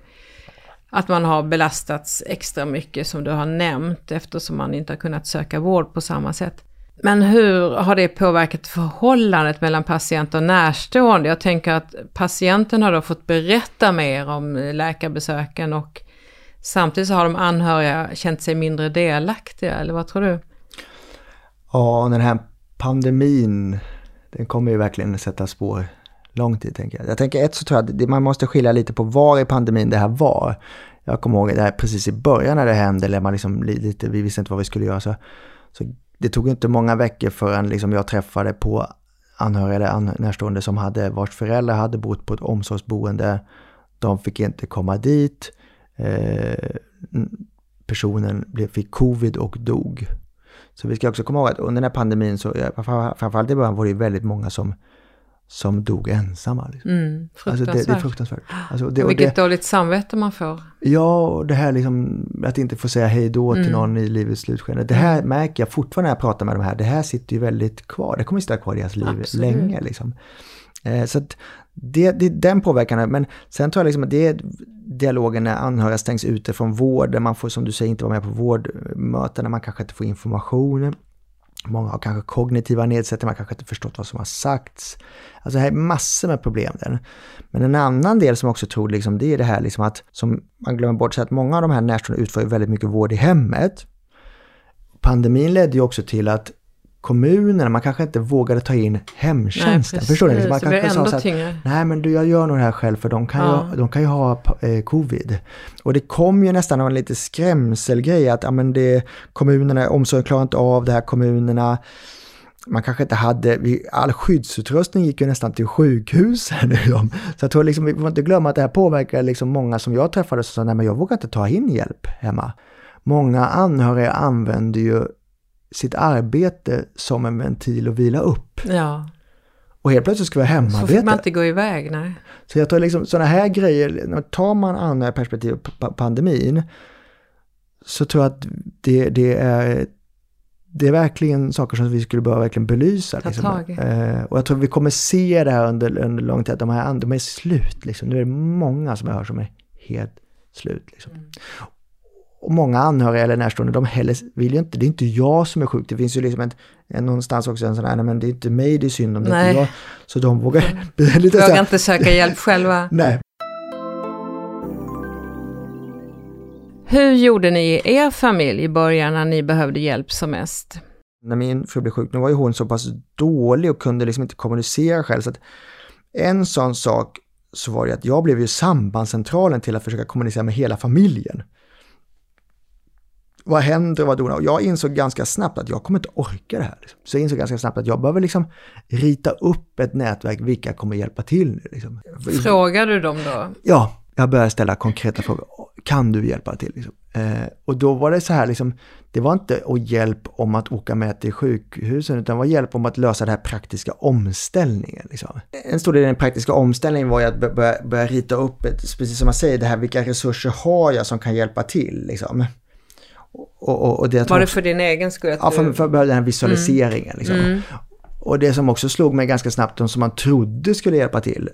att man har belastats extra mycket som du har nämnt eftersom man inte har kunnat söka vård på samma sätt. Men hur har det påverkat förhållandet mellan patient och närstående? Jag tänker att patienten har då fått berätta mer om läkarbesöken och Samtidigt så har de anhöriga känt sig mindre delaktiga, eller vad tror du? Ja, den här pandemin, den kommer ju verkligen sätta spår lång tid tänker jag. Jag tänker ett så tror jag att man måste skilja lite på var i pandemin det här var. Jag kommer ihåg det här precis i början när det hände, eller man liksom lite, vi visste inte vad vi skulle göra. Så, så det tog inte många veckor förrän liksom jag träffade på anhöriga eller närstående som hade, vars föräldrar hade bott på ett omsorgsboende. De fick inte komma dit. Eh, personen blev, fick covid och dog. Så vi ska också komma ihåg att under den här pandemin så, framförallt i början var det väldigt många som, som dog ensamma. Liksom. Mm, fruktansvärt. Alltså det, det, är fruktansvärt. Alltså det, Vilket det, dåligt samvete man får. Ja, och det här liksom, att inte få säga hej då till mm. någon i livets slutskede. Det här mm. märker jag fortfarande när jag pratar med de här, det här sitter ju väldigt kvar. Det kommer att sitta kvar i deras liv Absolut. länge. Liksom. Eh, så att det, det, den påverkan, men sen tror jag liksom att det är dialogen när anhöriga stängs ute från vården, man får som du säger inte vara med på vårdmöten, man kanske inte får information. Många har kanske kognitiva nedsättningar, man kanske inte förstått vad som har sagts. Alltså det här är massor med problem där. Men en annan del som jag också tror, liksom, det är det här liksom att, som man glömmer bort, så att många av de här närstående utför väldigt mycket vård i hemmet. Pandemin ledde ju också till att kommunerna, man kanske inte vågade ta in hemtjänsten. Nej, Förstår ni? Man kanske sa så att, nej men du jag gör nog det här själv för de kan, ja. ju, de kan ju ha eh, covid. Och det kom ju nästan en lite skrämselgrej att ja, men det, kommunerna, omsorgen klarar inte av det här, kommunerna man kanske inte hade, all skyddsutrustning gick ju nästan till sjukhusen. Liksom. Så jag tror liksom, vi får inte glömma att det här påverkar liksom många som jag träffade som sa, nej men jag vågar inte ta in hjälp hemma. Många anhöriga använder ju sitt arbete som en ventil att vila upp. Ja. Och helt plötsligt ska vi ha hemarbete. Så får man inte gå iväg, nej. Så jag tror liksom sådana här grejer, tar man andra perspektiv på pandemin, så tror jag att det, det är det är verkligen saker som vi skulle behöva verkligen belysa. Liksom. Eh, och jag tror vi kommer se det här under, under lång tid, att de här de är slut. Liksom. Nu är det många som jag hör som är helt slut. Liksom. Mm och många anhöriga eller närstående, de heller vill ju inte, det är inte jag som är sjuk. Det finns ju liksom en, någonstans också en sån här, nej men det är inte mig det är synd om, det är inte jag. Så de vågar... lite vågar inte söka hjälp själva. nej. Hur gjorde ni i er familj i början när ni behövde hjälp som mest? När min fru blev sjuk, nu var ju hon så pass dålig och kunde liksom inte kommunicera själv. Så att en sån sak så var det att jag blev ju sambandscentralen till att försöka kommunicera med hela familjen vad händer och vad donar? Och jag insåg ganska snabbt att jag kommer inte orka det här. Liksom. Så jag insåg ganska snabbt att jag behöver liksom rita upp ett nätverk, vilka kommer hjälpa till nu? Liksom. Frågar du dem då? Ja, jag började ställa konkreta frågor. Kan du hjälpa till? Liksom. Eh, och då var det så här, liksom, det var inte att hjälp om att åka med till sjukhusen, utan det var hjälp om att lösa den här praktiska omställningen. Liksom. En stor del i den praktiska omställningen var ju att börja, börja rita upp, ett, precis som man säger, det här, vilka resurser har jag som kan hjälpa till? Liksom. Och, och, och det var det för din egen skull? Ja, för, för den här visualiseringen. Mm. Liksom. Mm. Och det som också slog mig ganska snabbt, de som man trodde skulle hjälpa till,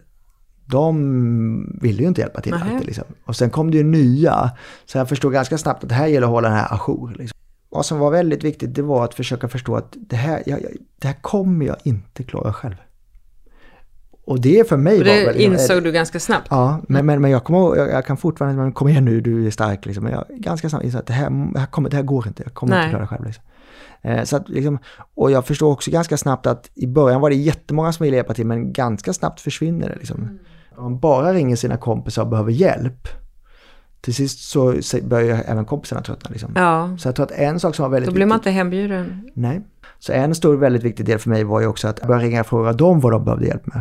de ville ju inte hjälpa till alltid. Liksom. Och sen kom det ju nya. Så jag förstod ganska snabbt att det här gäller att hålla den här ajour. Liksom. Vad som var väldigt viktigt det var att försöka förstå att det här, jag, jag, det här kommer jag inte klara själv. Och det för mig och det var väl... insåg du ganska snabbt? Ja, men, men, men jag, kommer, jag, jag kan fortfarande, men kom igen nu, du är stark liksom. Men jag ganska snabbt insåg att det här, det här, kommer, det här går inte, jag kommer Nej. inte klara det själv. Liksom. Eh, så att, liksom, och jag förstår också ganska snabbt att i början var det jättemånga som ville hjälpa till, men ganska snabbt försvinner det. Liksom. Om man bara ringer sina kompisar och behöver hjälp, till sist så så börjar även kompisarna tröttna. Liksom. Ja, Så jag tror att en sak som var väldigt då blir man viktig- inte hembjuden. Nej. Så en stor väldigt viktig del för mig var ju också att börja ringa och fråga dem vad de behövde hjälp med.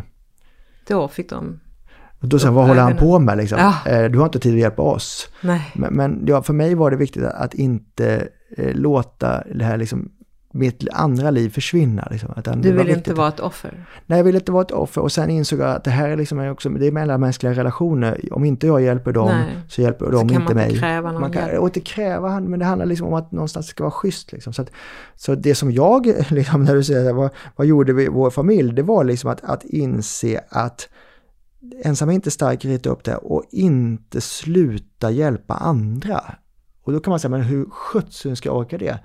Då fick de... Och då jag, vad håller han på med liksom? Ja. Eh, Du har inte tid att hjälpa oss. Nej. Men, men ja, för mig var det viktigt att inte eh, låta det här liksom, mitt andra liv försvinna. Liksom. Du vill viktigt. inte vara ett offer. Nej, jag ville inte vara ett offer och sen insåg jag att det här är liksom också, det är mellanmänskliga relationer. Om inte jag hjälper dem Nej. så hjälper Så de kan inte man inte mig. kräva någon man kan, hjälp. och inte kräva, han- men det handlar liksom om att någonstans ska vara schysst. Liksom. Så, att, så det som jag, liksom, när du säger vad, vad gjorde vi i vår familj, det var liksom att, att inse att ensam är inte stark, rita upp det och inte sluta hjälpa andra. Och då kan man säga, men hur sjutton ska jag orka det?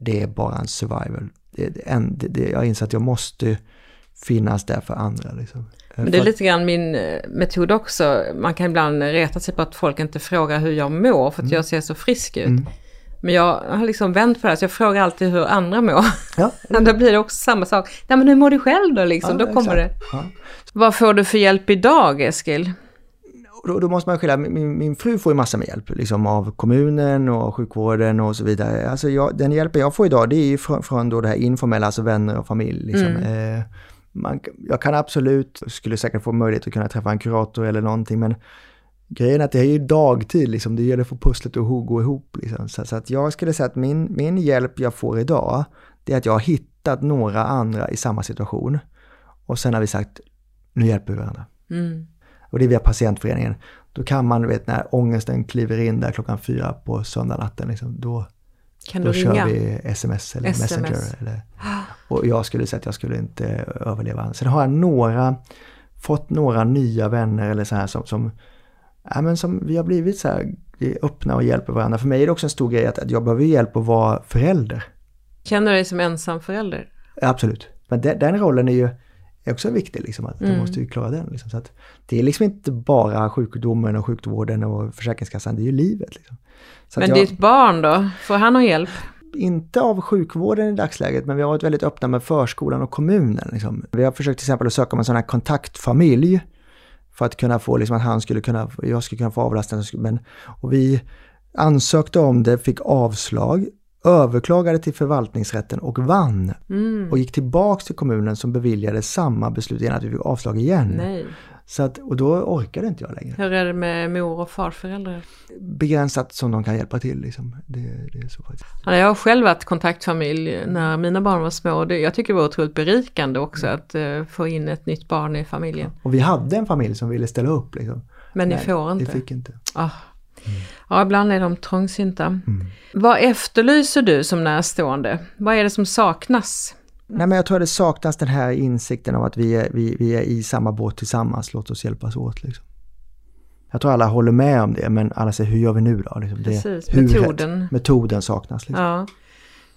Det är bara en survival. Det, det, en, det, det, jag inser att jag måste finnas där för andra. Liksom. Men det är lite grann min eh, metod också. Man kan ibland reta sig på att folk inte frågar hur jag mår för att jag ser så frisk ut. Mm. Men jag har liksom vänt på det här, så jag frågar alltid hur andra mår. Ja, då blir det också samma sak. Nej men hur mår du själv då liksom? Ja, då kommer det. exakt. Ja. Vad får du för hjälp idag Eskil? Då, då måste man skilja, min, min fru får ju massor med hjälp liksom av kommunen och sjukvården och så vidare. Alltså jag, den hjälpen jag får idag det är ju från, från då det här informella, alltså vänner och familj. Liksom. Eh, man, jag kan absolut, skulle säkert få möjlighet att kunna träffa en kurator eller någonting men grejen är att det är ju dagtid liksom, det gäller att få pusslet att gå ihop liksom. Så, så att jag skulle säga att min, min hjälp jag får idag det är att jag har hittat några andra i samma situation och sen har vi sagt nu hjälper vi varandra. Mm. Och det är via patientföreningen. Då kan man, du vet när ångesten kliver in där klockan fyra på söndagnatten, liksom, då, Kan då kör ringa? vi sms eller SMS. messenger. Eller, och jag skulle säga att jag skulle inte överleva. Sen har jag några, fått några nya vänner eller så här som, som, ja, men som vi har blivit så här öppna och hjälper varandra. För mig är det också en stor grej att, att jag behöver hjälp att vara förälder. Känner du dig som ensam förälder? Absolut. Men den, den rollen är ju är också viktig, liksom, att Mm. du måste ju klara den. Liksom. Så att det är liksom inte bara sjukdomen och sjukvården och Försäkringskassan, det är ju livet. Liksom. Men jag, ditt barn då? Får han ha hjälp? Inte av sjukvården i dagsläget, men vi har varit väldigt öppna med förskolan och kommunen. Liksom. Vi har försökt till exempel att söka om en sån här kontaktfamilj för att kunna få, liksom, att han skulle kunna, jag skulle kunna få avlastning. Men, och vi ansökte om det, fick avslag, överklagade till förvaltningsrätten och vann. Mm. Och gick tillbaks till kommunen som beviljade samma beslut igen, att vi fick avslag igen. Nej. Så att, och då orkade inte jag längre. Hur är det med mor och farföräldrar? Begränsat som de kan hjälpa till liksom. Det, det är så faktiskt. Ja, Jag har själv varit kontaktfamilj när mina barn var små och det, jag tycker det var otroligt berikande också att eh, få in ett nytt barn i familjen. Och vi hade en familj som ville ställa upp liksom. Men ni Nej, får inte. Vi fick inte. Ah. Ja, ibland är de trångsynta. Mm. Vad efterlyser du som närstående? Vad är det som saknas? Nej men jag tror det saknas den här insikten av att vi är, vi, vi är i samma båt tillsammans, låt oss hjälpas åt liksom. Jag tror alla håller med om det, men alla säger hur gör vi nu då? Liksom, det, Precis, huret, metoden. Metoden saknas. Liksom. Ja.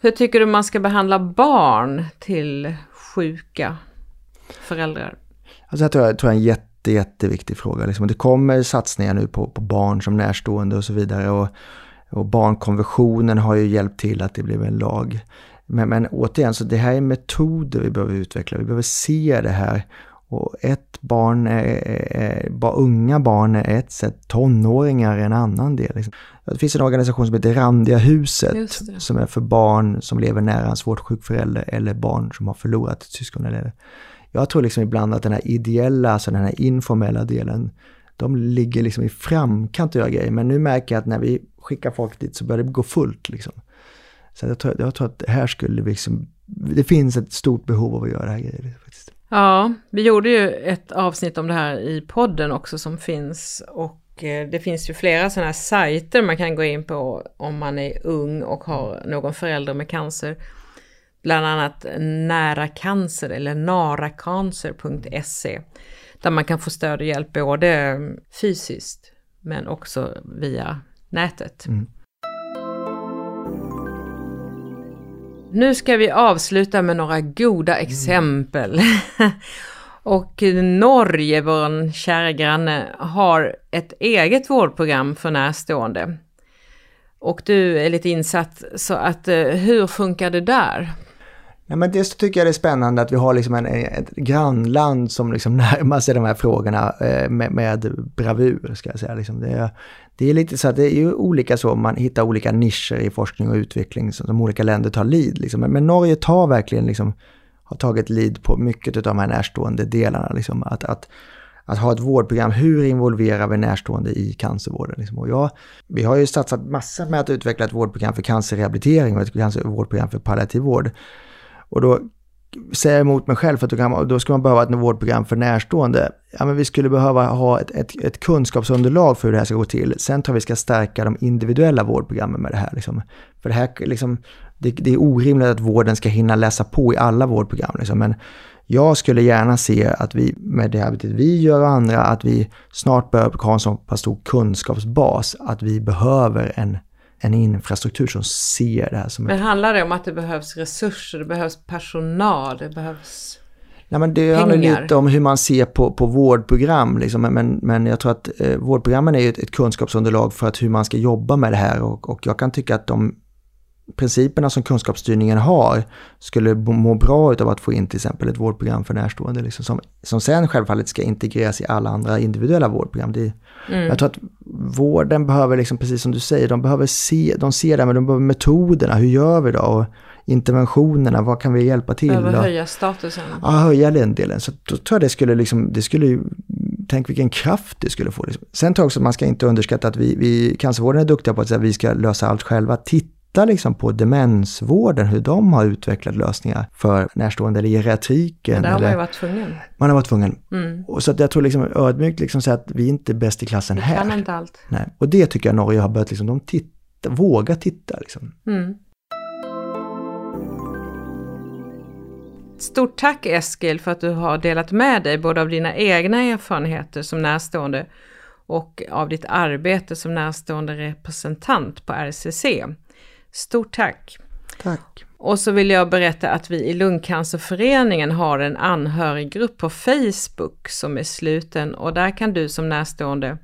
Hur tycker du man ska behandla barn till sjuka föräldrar? Alltså jag tror, jag tror det en jätte, jätteviktig fråga. Liksom. Det kommer satsningar nu på, på barn som närstående och så vidare. Och, och barnkonventionen har ju hjälpt till att det blev en lag. Men, men återigen, så det här är metoder vi behöver utveckla. Vi behöver se det här. Och ett barn, är, är, är, unga barn är ett sätt, tonåringar är en annan del. Liksom. Det finns en organisation som heter Randiga huset som är för barn som lever nära en svårt sjuk förälder eller barn som har förlorat ett syskon. Eller, jag tror liksom ibland att den här ideella, alltså den här informella delen, de ligger liksom i framkant och gör grejer. Men nu märker jag att när vi skickar folk dit så börjar det gå fullt. Liksom. Så jag tror, jag tror att här skulle vi liksom, det finns ett stort behov av att göra det här grejer. Faktiskt. Ja, vi gjorde ju ett avsnitt om det här i podden också som finns och eh, det finns ju flera sådana här sajter man kan gå in på om man är ung och har någon förälder med cancer. Bland annat Nära Cancer eller naracancer.se där man kan få stöd och hjälp både fysiskt men också via nätet. Mm. Nu ska vi avsluta med några goda exempel. Och Norge, vår kära granne, har ett eget vårdprogram för närstående. Och du är lite insatt, så att eh, hur funkar det där? Nej, men dels tycker jag det är spännande att vi har liksom en, ett grannland som liksom närmar sig de här frågorna eh, med, med bravur. Ska jag säga. Liksom det, är, det är lite så att det är ju olika så, man hittar olika nischer i forskning och utveckling som, som olika länder tar lid. Liksom. Men, men Norge tar verkligen, liksom, har tagit lid på mycket av de här närstående delarna. Liksom. Att, att, att ha ett vårdprogram, hur involverar vi närstående i cancervården? Liksom. Och jag, vi har ju satsat massor med att utveckla ett vårdprogram för cancerrehabilitering och ett vårdprogram för palliativ vård. Och då säger jag emot mig själv för att då, kan då ska man behöva ett vårdprogram för närstående. Ja, men vi skulle behöva ha ett, ett, ett, kunskapsunderlag för hur det här ska gå till. Sen tror jag vi ska stärka de individuella vårdprogrammen med det här. Liksom. För det här liksom, det, det, är orimligt att vården ska hinna läsa på i alla vårdprogram. Liksom. Men jag skulle gärna se att vi med det arbetet vi gör och andra, att vi snart bör ha en så pass stor kunskapsbas att vi behöver en en infrastruktur som ser det här som... Men handlar det om att det behövs resurser, det behövs personal, det behövs Nej, men det handlar lite om hur man ser på, på vårdprogram. Liksom. Men, men jag tror att eh, vårdprogrammen är ett, ett kunskapsunderlag för att hur man ska jobba med det här. Och, och jag kan tycka att de principerna som kunskapsstyrningen har skulle må bra av att få in till exempel ett vårdprogram för närstående. Liksom, som, som sen självfallet ska integreras i alla andra individuella vårdprogram. Det, mm. Jag tror att vården behöver, liksom, precis som du säger, de behöver se, de ser det, men de behöver metoderna, hur gör vi då? Och interventionerna, vad kan vi hjälpa till? Behöver höja statusen. Ja, höja den delen. Så då tror jag det skulle liksom, det skulle tänk vilken kraft det skulle få. Sen tror jag också att man ska inte underskatta att vi, vi cancervården är duktiga på att säga att vi ska lösa allt själva. Titta titta liksom på demensvården, hur de har utvecklat lösningar för närstående eller geriatriken. Men där har man ju varit tvungen. Man har varit tvungen. Mm. Och så att jag tror liksom ödmjukt liksom säga att vi inte är bäst i klassen vi här. Vi kan inte allt. Nej. Och det tycker jag Norge har börjat liksom, de titta, våga titta liksom. Mm. Stort tack Eskil för att du har delat med dig både av dina egna erfarenheter som närstående och av ditt arbete som närstående representant på RCC. Stort tack! Tack! Och så vill jag berätta att vi i Lungcancerföreningen har en anhöriggrupp på Facebook som är sluten och där kan du som närstående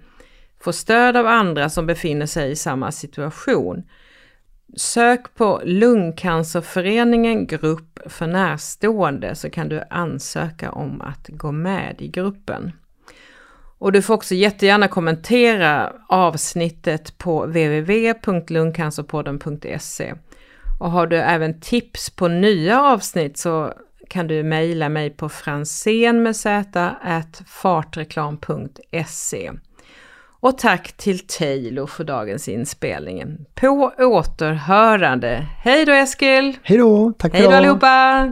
få stöd av andra som befinner sig i samma situation. Sök på Lungcancerföreningen grupp för närstående så kan du ansöka om att gå med i gruppen. Och du får också jättegärna kommentera avsnittet på www.lungcancerpodden.se. Och har du även tips på nya avsnitt så kan du mejla mig på fransenmedz@fartreklam.se. Och tack till Taylor för dagens inspelning. På återhörande. Hej då Eskil! Hej då! Tack för Hej då allihopa!